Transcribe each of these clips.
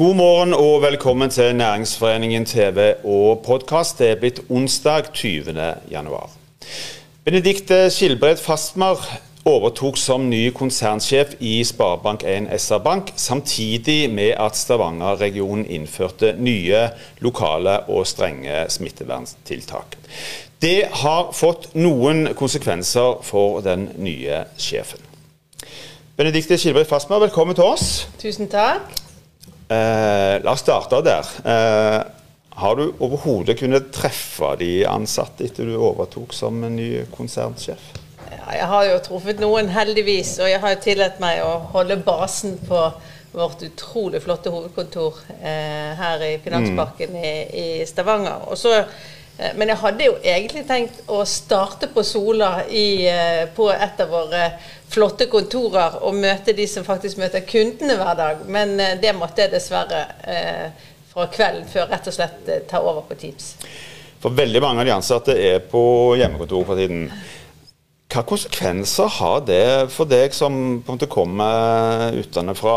God morgen og velkommen til Næringsforeningen TV og podkast. Det er blitt onsdag 20. januar. Benedikte Skilbred Fastmar overtok som ny konsernsjef i Sparebank1 SR-Bank, samtidig med at Stavanger-regionen innførte nye lokale og strenge smitteverntiltak. Det har fått noen konsekvenser for den nye sjefen. Benedikte Skilbred Fastmar, velkommen til oss. Tusen takk. Eh, la oss starte der. Eh, har du overhodet kunnet treffe de ansatte etter du overtok som ny konsernsjef? Jeg har jo truffet noen, heldigvis. Og jeg har jo tillatt meg å holde basen på vårt utrolig flotte hovedkontor eh, her i Finansparken mm. i, i, Stavanger. Så, eh, men jeg hadde jo egentlig tenkt å starte på Sola i, eh, på et av våre flotte kontorer og møte de som faktisk møter kundene hver dag. Men eh, det måtte jeg dessverre eh, fra kvelden før rett og slett eh, ta over på Teams. For veldig mange av de ansatte er på hjemmekontor for tiden. Hva konsekvenser har det for deg som på en måte kommer utenfra,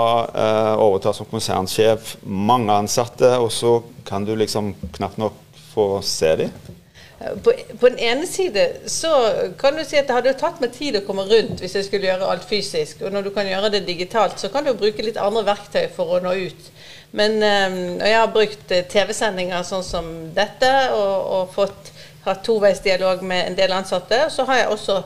overtar som konsernsjef, mange ansatte, og så kan du liksom knapt nok få se dem? På, på, den ene side så kan du si at det hadde tatt meg tid å komme rundt hvis jeg skulle gjøre alt fysisk. Og når du kan gjøre det digitalt, så kan du bruke litt andre verktøy for å nå ut. Men um, jeg har brukt eh, TV-sendinger sånn som dette, og, og fått hatt toveisdialog med en del ansatte. Og så har jeg også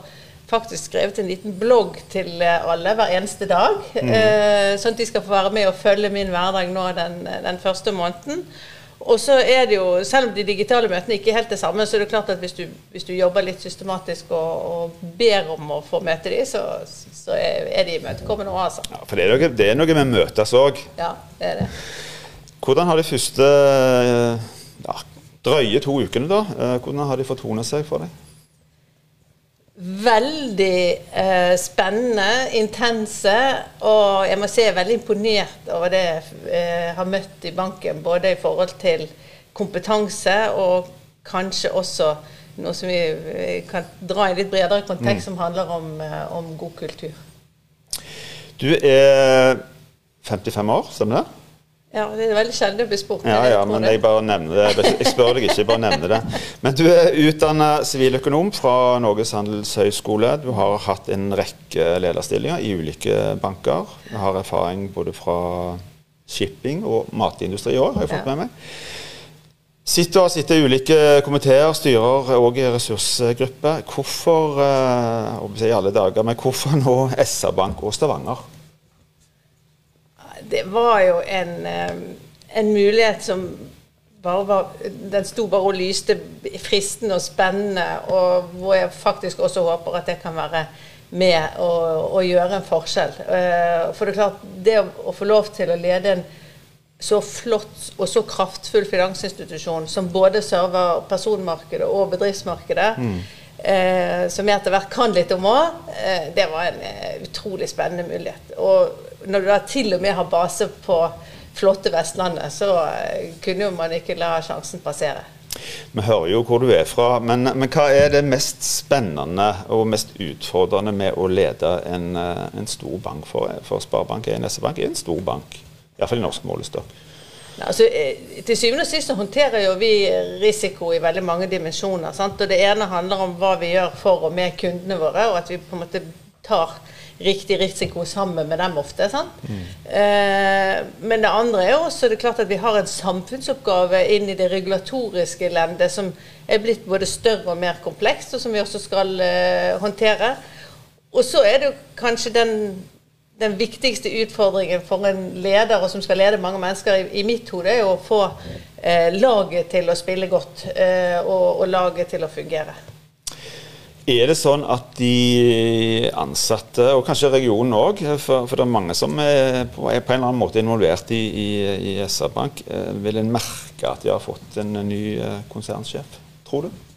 faktisk skrevet en liten blogg til eh, alle hver eneste dag. Mm. Uh, sånn at de skal få være med og følge min hverdag nå den, den første måneden. Og så er det jo, Selv om de digitale møtene ikke er helt det samme, så er det klart at hvis du, hvis du jobber litt systematisk og, og, ber om å få møte de, så, så er de imøtekommende òg, altså. Ja, for det er, noe, det er noe med møtes òg. Ja, det er det. Hvordan har de første ja, drøye to ukene, da? Eh, hvordan har de fortonet seg for deg? Veldig eh, spennende, intense, og jeg må si jeg er veldig imponert over det jeg eh, har møtt i banken. Både i forhold til kompetanse og kanskje også noe som vi kan dra i litt bredere kontekst, mm. som handler om, eh, om god kultur. Du er 55 år, stemmer det? Ja, det er veldig sjelden å bli spurt. Ja, ja, men jeg bare nevner det. Jeg spør deg ikke, jeg bare nevner det. Men du er utdanna siviløkonom fra Norges handelshøyskole. Du har hatt en rekke lederstillinger i ulike banker. Du har erfaring både fra shipping og matindustri òg, har jeg fått med meg. Sitter og sitter i ulike komiteer, styrer og ressursgrupper. Hvorfor, eh, i alle dager, men hvorfor nå SR-Bank og Stavanger? Det var jo en, en mulighet som bare var Den sto bare og lyste fristende og spennende, og hvor jeg faktisk også håper at det kan være med å, å gjøre en forskjell. Eh, for det er klart, det å, å få lov til å lede en så flott og så kraftfull finansinstitusjon som både server personmarkedet og bedriftsmarkedet, mm. Eh, som jeg etter hvert kan litt om òg, eh, det var en eh, utrolig spennende mulighet. Og når du da til og med har base på flotte Vestlandet, så eh, kunne jo man ikke la sjansen passere. Vi hører jo hvor du er fra, men, men hva er det mest spennende og mest utfordrende med å lede en, eh, en stor bank for, for Sparebank1 SR-Bank er en stor bank, iallfall i norsk målestokk. Altså, eh, til syvende og sist håndterer jo vi risiko i veldig mange dimensjoner. Sant? Og Det ene handler om hva vi gjør for og med kundene våre, og at vi på en måte tar riktig risiko sammen med dem ofte. Mm. Eh, men det andre er også det er klart at vi har en samfunnsoppgave inn i det regulatoriske lendet som er blitt både større og mer komplekst, og som vi også skal eh, håndtere. Og så er det jo kanskje den, den, viktigste utfordringen for en leder og som skal lede mange mennesker, i, i mitt hode, er jo å få eh, laget til å spille godt eh, og, og laget til å fungere. Er det sånn at de ansatte, og kanskje regionen òg, for, for, det er mange som er på, er på en eller annen måte involvert i, i, i SR-Bank, eh, vil en merke at de har fått en ny eh, konsernsjef, tror du?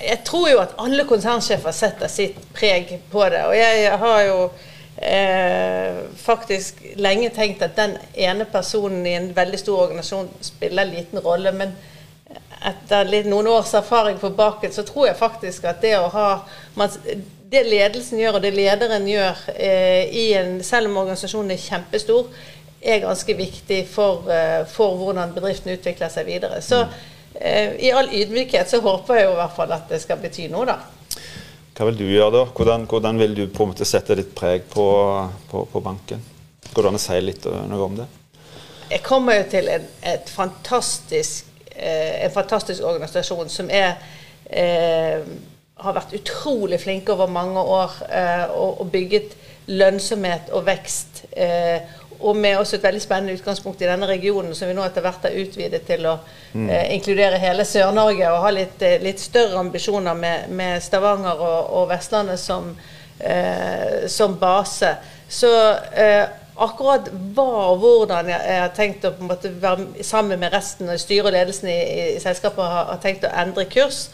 Jeg tror jo at alle konsernsjefer setter sitt preg på det. Og jeg har jo eh, faktisk lenge tenkt at den ene personen i en veldig stor organisasjon spiller en liten rolle. men etter litt, noen års erfaring på baken, så tror jeg faktisk at det å ha man, Det ledelsen gjør, og det lederen gjør, eh, en, selv om organisasjonen er kjempestor, er ganske viktig for, eh, for hvordan bedriften utvikler seg videre. Så eh, i all ydmykhet så håper jeg jo i hvert fall at det skal bety noe, da. Hva vil du gjøre da? Hvordan, hvordan vil du på en måte sette ditt preg på, på, på banken? Går det an å si litt eh, noe om det? Jeg kommer jo til en, fantastisk, eh, en fantastisk organisasjon som er eh, har vært utrolig flinke over mange år eh, og, og, bygget lønnsomhet og vekst. Eh, og med også et veldig spennende utgangspunkt i denne regionen, som vi nå etter hvert har utvidet til å mm. eh, inkludere hele Sør-Norge og ha litt, eh, litt, større ambisjoner med, med Stavanger og, og Vestlandet som, eh, som, base. Så eh, akkurat hva og hvordan jeg, jeg, har tenkt å på en måte være sammen med resten av styret og ledelsen i, i, i selskapet har, har, tenkt å endre kurs,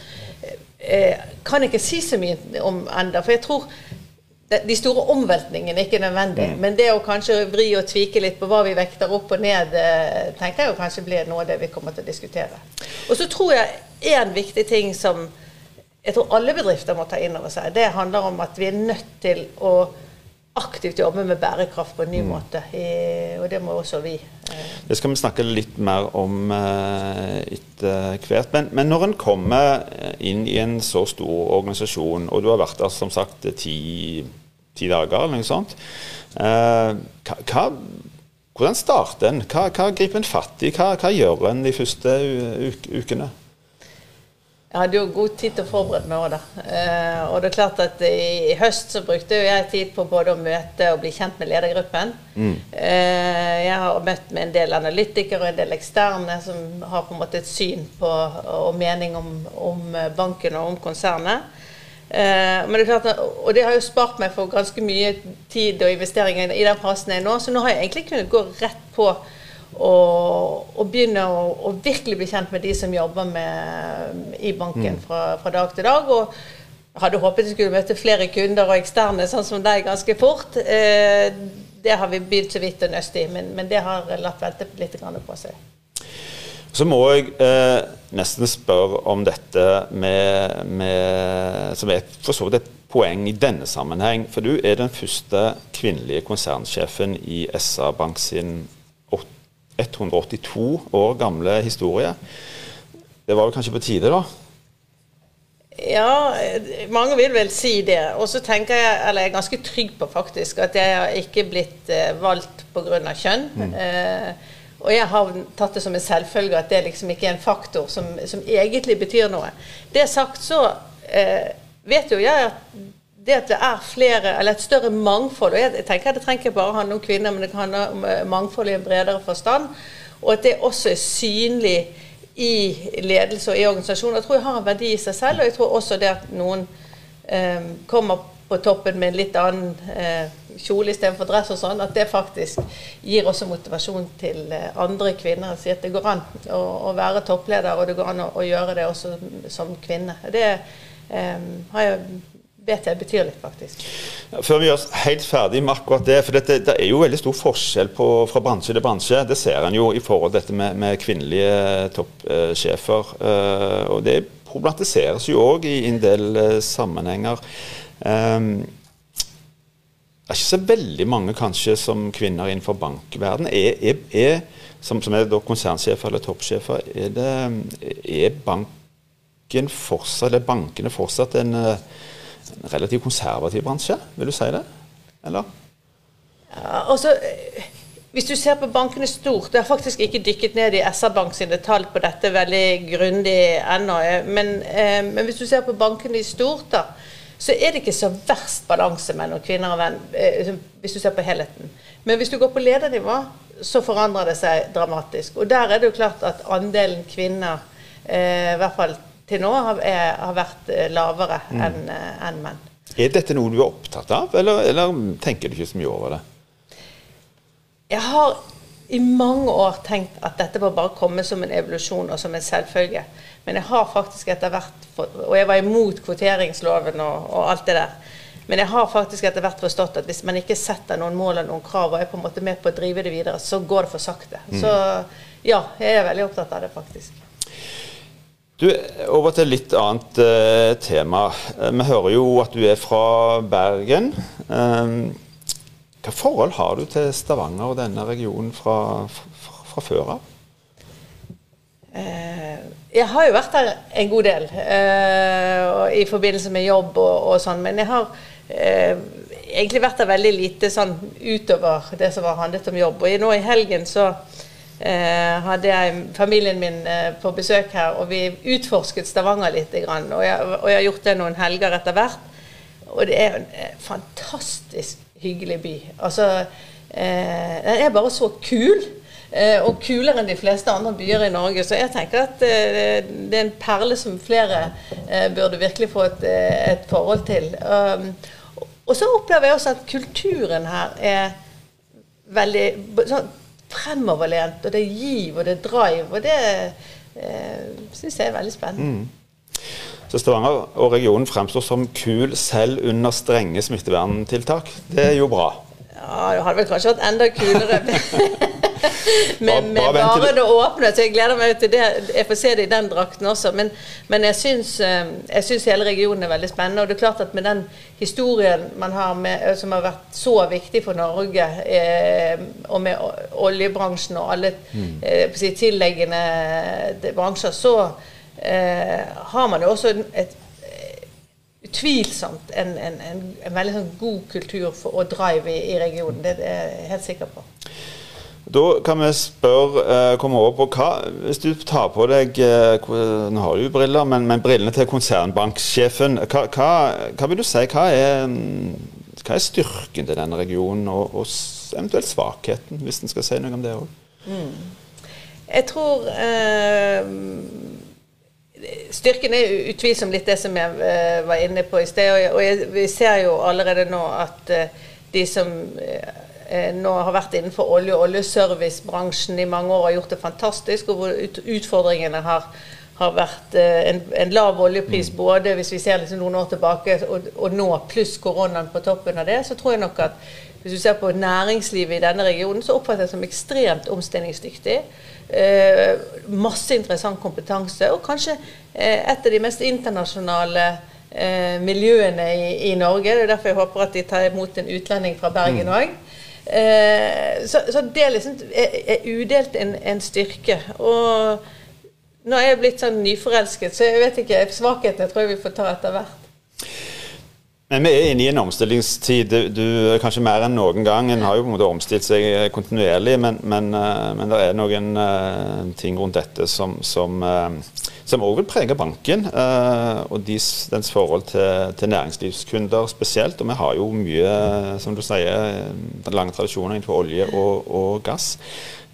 eh, kan jeg ikke si så mye om enda, For jeg tror de store omveltningene er ikke nødvendig. Mm. Men det å kanskje vri og tvike litt på hva vi vekter opp og ned, eh, tenker jeg kanskje blir noe av det vi kommer til å diskutere. Og så tror jeg en viktig ting som jeg tror alle bedrifter må ta inn over seg, det handler om at vi er nødt til å aktivt jobbe med bærekraft på en ny mm. måte. I, og det må også vi. Eh. Det skal vi snakke litt mer om eh, etter hvert. Men, men, når en kommer inn i en så stor organisasjon, og du har vært der som sagt ti, ti dager eller noe sånt, eh, hva, hvordan starter en? Hva, hva griper en fatt i? Hva, hva gjør en de første ukene? Jeg hadde jo god tid til å forberede meg òg, da. Eh, og det er klart at i, i høst så brukte jeg tid på både å møte og bli kjent med ledergruppen. Mm. Eh, jeg har møtt med en del analytikere og en del eksterne som har på en måte et syn på og mening om, om banken og om konsernet. Eh, men det er klart, og det har jo spart meg for ganske mye tid og investeringer i den fasen jeg er nå, så nå har jeg egentlig kunnet gå rett på og, og begynne å, å, virkelig bli kjent med de som jobber med, i banken mm. fra, fra, dag til dag. og hadde håpet jeg skulle møte flere kunder og eksterne sånn som deg ganske fort. Eh, det har vi begynt så vidt å nøste i, men, men, det har latt vente litt på seg. Så må jeg eh, nesten spørre om dette med, med, som er for så vidt et poeng i denne sammenheng. For du er den første kvinnelige konsernsjefen i SA Bank sin 182 år gamle historie. Det var jo kanskje på tide, da? Ja, mange vil vel si det. Og så tenker jeg, eller jeg er ganske trygg på faktisk, at jeg har ikke blitt eh, valgt pga. kjønn. Mm. Eh, og jeg har tatt det som en selvfølge at det liksom ikke er en faktor som, som egentlig betyr noe. Det sagt så eh, vet jo jeg at det at det er flere, eller et større mangfold og Jeg tenker at det trenger ikke bare handle om kvinner, men det kan handle om eh, mangfold i en bredere forstand. Og at det også er synlig i ledelse og i organisasjoner. Jeg tror jeg har en verdi i seg selv, og jeg tror også det at noen eh, kommer på toppen med en litt annen eh, kjole istedenfor dress og sånn, at det faktisk gir også motivasjon til eh, andre kvinner. Si at det går an å, å, være toppleder, og det går an å, å gjøre det også som kvinne. Det eh, har jeg jeg betyr litt, faktisk. Før vi gjør oss helt ferdig med akkurat det, for dette, det er jo veldig stor forskjell på, fra bransje til bransje. Det ser en jo i forhold til dette med, med kvinnelige toppsjefer. Uh, og det problematiseres jo òg i en del uh, sammenhenger. Um, det er ikke så veldig mange kanskje som kvinner innenfor bankverden er, er, er som, som, er konsernsjefer eller toppsjefer. Er, det, er banken fortsatt, eller bankene fortsatt en uh, en relativt konservativ bransje, vil du si det? Eller? Ja, altså, hvis du ser på bankene stort Jeg har faktisk ikke dykket ned i SR-Bank sine tall på dette veldig grundig ennå. Men, eh, men, hvis du ser på bankene i stort, da, så er det ikke så verst balanse mellom kvinner og menn, eh, hvis du ser på helheten. Men hvis du går på ledernivå, så forandrer det seg dramatisk. Og der er det jo klart at andelen kvinner, eh, i hvert fall til nå har, er, har vært eh, lavere mm. enn eh, en menn. Er dette noe du er opptatt av, eller, eller, tenker du ikke så mye over det? Jeg har i mange år tenkt at dette må bare komme som en evolusjon og som en selvfølge. Men jeg har faktisk etter hvert Og jeg var imot kvoteringsloven og, og alt det der. Men jeg har faktisk etter hvert forstått at hvis man ikke setter noen mål eller noen krav, og er på en måte med på å drive det videre, så går det for sakte. Mm. Så ja, jeg er veldig opptatt av det, faktisk. Du, Over til litt annet uh, tema. Uh, vi hører jo at du er fra Bergen. Um, hva forhold har du til Stavanger og denne regionen fra, fra, fra før av? Eh, jeg har jo vært der en god del uh, i forbindelse med jobb og, og sånn, men jeg har uh, egentlig vært der veldig lite sånn utover det som har handlet om jobb. Og nå i helgen så hadde jeg familien min på besøk her, og vi utforsket Stavanger litt. Og, jeg, og jeg har gjort det noen helger etter hvert. Og det er en fantastisk hyggelig by. Altså, den er bare så kul. Eh, og kulere enn de fleste andre byer i Norge. Så jeg tenker at eh, det er en perle som flere eh, burde virkelig få et, et forhold til. Um, og så opplever jeg også at kulturen her er veldig sånn fremoverlent, og det er giv, og det er drive, og det eh, syns jeg er veldig spennende. Mm. Så Stavanger og regionen fremstår som kul selv under strenge smitteverntiltak. Det er jo bra. Ja, det hadde vel kanskje vært enda kulere. men med bare det åpne. Så jeg gleder meg til det. Jeg får se det i den drakten også. Men, men jeg, syns, eh, jeg, syns, hele regionen er veldig spennende. Og det er klart at med den historien man har med, eh, som har vært så viktig for Norge, eh, og med oljebransjen og alle mm. eh, tilleggende bransjer, så eh, har man jo også et utvilsomt en, en, en, en veldig sånn god kultur for, og drive i, i regionen. Det er jeg helt sikker på. Da kan vi spørre, eh, komme over på hva Hvis du tar på deg eh, Nå har du jo briller, men, men brillene til konsernbanksjefen. Hva, hva, hva, vil du si? Hva er, hva er styrken til denne regionen, og, og eventuelt svakheten, hvis en skal si noe om det òg? Mm. Jeg tror eh, Styrken er utvilsomt litt det som jeg uh, var inne på i sted. Og, jeg, vi ser jo allerede nå at uh, de som uh, nå har vært innenfor olje- og oljeservicebransjen i mange år, har gjort det fantastisk. Og hvor utfordringene har, har vært en, en, lav oljepris mm. både hvis vi ser liksom noen år tilbake og, og nå, pluss koronaen på toppen av det, så tror jeg nok at hvis du ser på næringslivet i denne regionen, så oppfatter jeg det som ekstremt omstillingsdyktig. Eh, masse interessant kompetanse, og kanskje eh, et av de mest internasjonale eh, miljøene i, i, Norge. Det er derfor jeg håper at de tar imot en utlending fra Bergen òg. Mm. Så, så, det liksom er, er udelt en, en, styrke. Og nå er jeg blitt sånn nyforelsket, så jeg vet ikke, svakhetene tror jeg vi får ta etter hvert. Men vi er inne i en omstillingstid, du, kanskje mer enn noen gang. En har jo på en måte omstilt seg kontinuerlig, men, men, eh, men det er noen uh, ting rundt dette som, som, som også vil prege banken uh, og deres, dens forhold til, til, næringslivskunder spesielt. Og vi har jo mye, som du sier, lange tradisjoner innenfor olje og, og gass.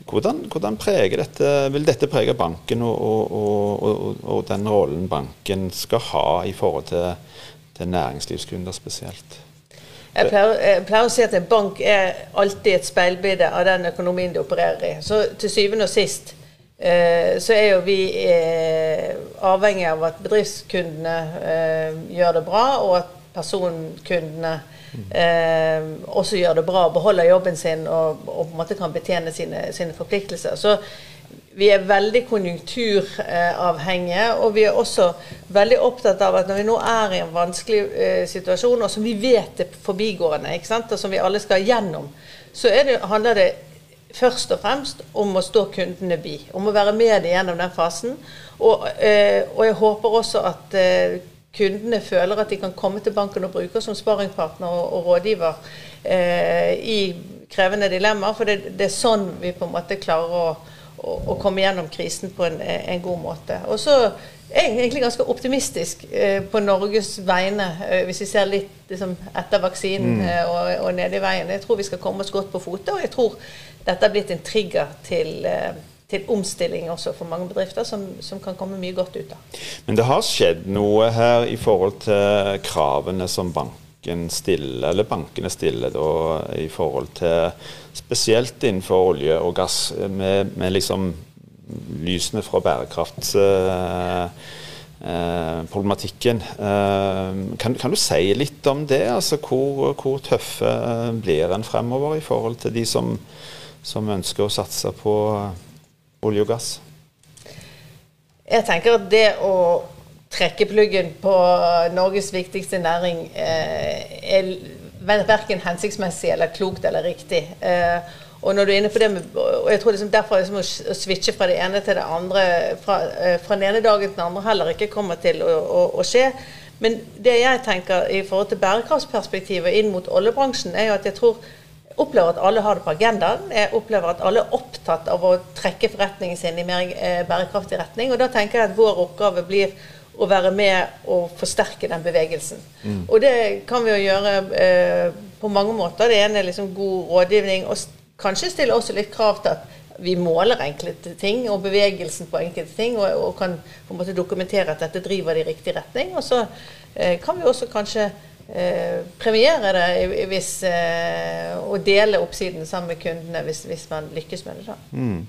Hvordan, hvordan dette, vil dette prege banken og, og, og den rollen banken skal ha i forhold til til næringslivskunder spesielt. Jeg pleier, jeg pleier, å si at en bank er alltid et speilbilde av den økonomien de opererer i. Så til syvende og sist eh, så er jo vi eh, avhengig av at bedriftskundene eh, gjør det bra, og at personkundene eh, også gjør det bra, og beholder jobben sin og, og, på en måte kan betjene sine, sine forpliktelser. Så vi er veldig konjunkturavhengige, og vi er også veldig opptatt av at når vi nå er i en vanskelig eh, situasjon, og som vi vet er forbigående, og som vi alle skal gjennom, så det, handler det først og fremst om å stå kundene bi. Om å være med gjennom den fasen. Og, eh, og jeg håper også at eh, kundene føler at de kan komme til banken og bruke oss som sparingpartner og, og rådgiver eh, i krevende dilemmaer. For det, det, er sånn vi på en måte klarer å å, komme gjennom krisen på en, en, god måte. Og så er jeg egentlig ganske optimistisk eh, på Norges vegne, eh, hvis vi ser litt liksom, etter vaksinen mm. eh, og, og nede i veien. Jeg tror vi skal komme oss godt på fote, og jeg tror dette har blitt en trigger til, eh, til omstilling også for mange bedrifter, som, som, kan komme mye godt ut av. Men det har skjedd noe her i forhold til kravene som banken stiller, eller bankene stiller da, i forhold til spesielt innenfor olje og gass, med, med liksom lysene fra bærekraftproblematikken. Eh, eh, kan, kan, du si litt om det? Altså, hvor, hvor tøffe blir en fremover i forhold til de som, som ønsker å satse på olje og gass? Jeg tenker at det å trekke pluggen på Norges viktigste næring eh, er verken hensiktsmessig eller klokt eller riktig. Eh, og når du er inne på det med, og jeg tror liksom derfor liksom å switche fra det ene til det andre, fra, eh, fra den ene dagen til den andre heller ikke kommer til å, å, å, skje. Men det jeg tenker i forhold til bærekraftsperspektivet inn mot oljebransjen, er jo at jeg tror opplever at alle har det på agendaen. Jeg opplever at alle er opptatt av å trekke forretningen sin i mer eh, bærekraftig retning. Og da tenker jeg at vår oppgave blir å være med og forsterke den bevegelsen. Mm. Og det kan vi jo gjøre eh, på mange måter. Det ene er liksom god rådgivning. og kanskje stille også litt krav til at vi måler enkelte ting, og bevegelsen på enkelte ting, og, og kan på en måte dokumentere at dette driver det i riktig retning. Og så eh, kan vi også kanskje eh, premiere det hvis, eh, og dele oppsiden sammen med kundene hvis, hvis man lykkes med det. da. Mm.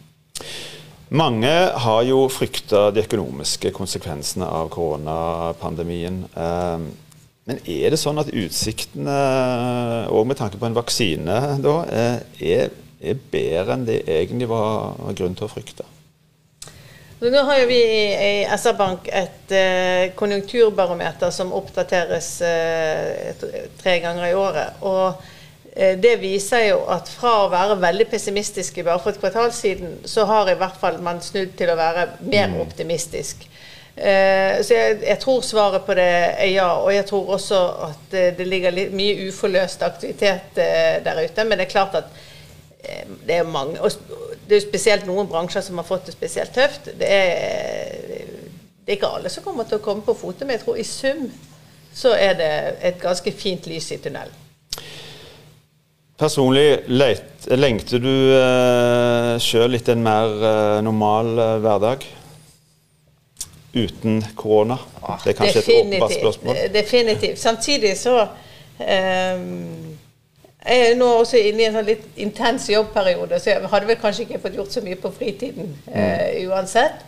Mange har jo frykta de økonomiske konsekvensene av koronapandemien. Eh, men er det sånn at utsiktene, og med tanke på en vaksine, da, eh, er er bedre enn det egentlig var grunn til å frykte. Nå har jo vi i SR-Bank et eh, konjunkturbarometer som oppdateres eh, tre ganger i året. og eh, det viser jo at fra å være veldig pessimistiske bare for et kvartal siden, så har i hvert fall man snudd til å være mer mm. optimistisk. Eh, så jeg, jeg, tror svaret på det er ja. Og jeg tror også at det, ligger litt, mye uforløst aktivitet der ute. Men det er klart at det er mange, og det er jo spesielt noen bransjer som har fått det spesielt tøft. Det er, det er ikke alle som kommer til å komme på fote, men jeg tror i sum så er det et ganske fint lys i tunnelen. Personlig leit, lengter du eh, sjøl etter en mer eh, normal eh, hverdag? Uten korona? Det er kanskje Definitivt. et åpenbart spørsmål? Definitivt. Samtidig så eh, jeg er nå også inne i en sånn litt intens jobbperiode, så jeg hadde vel kanskje ikke fått gjort så mye på fritiden eh, mm. uansett.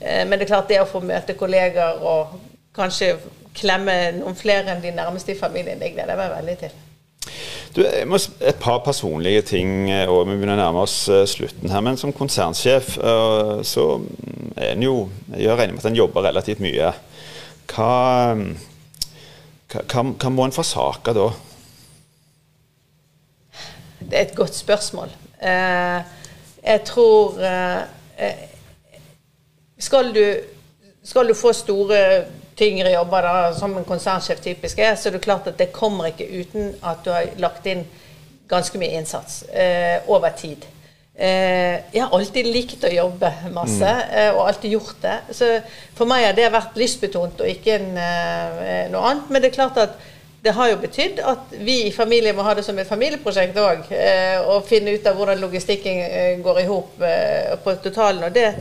Eh, men det er klart det å få møte kolleger og kanskje klemme noen flere enn de nærmeste i familien, det gleder jeg meg veldig til. Du, må, et par personlige ting, eh, og vi begynner å nærme oss uh, slutten her. Men som konsernsjef så er en jo Jeg regner med at en jobber relativt mye. Hva, hva, hva må en forsake da? Det er et godt spørsmål. Eh, jeg tror eh, skal, du, skal du få store, tyngre jobber, da, som en konsernsjef typisk er, så er det klart at det kommer ikke uten at du har lagt inn ganske mye innsats eh, over tid. Eh, jeg har alltid likt å jobbe masse, mm. eh, og alltid gjort det. Så for meg har det vært lystbetont og ikke en, eh, noe annet. Men det er klart at det har jo betydd at vi i familien må ha det som et familieprosjekt òg. Eh, og finne ut av hvordan logistikken eh, går i hop eh, på totalen. Og, det,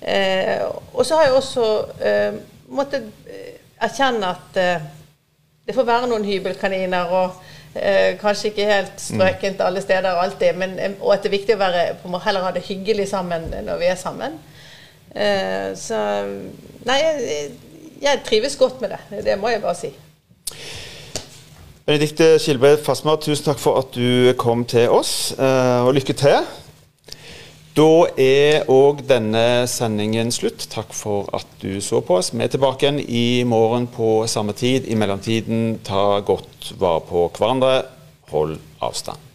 eh, og så har jeg også eh, måttet eh, erkjenne at det får være noen hybelkaniner. og kanskje ikke helt strøkent alle steder alltid, men, og at det er viktig å være, heller ha det hyggelig sammen når vi er sammen. så Nei, jeg, jeg trives godt med det. Det må jeg bare si. Benedikte Skilbred Fasmar, tusen takk for at du kom til oss, eh, og lykke til. Da er òg denne sendingen slutt. Takk for at du så på oss. Vi er tilbake igjen i morgen på samme tid. I mellomtiden, ta godt vare på hverandre. Hold avstand.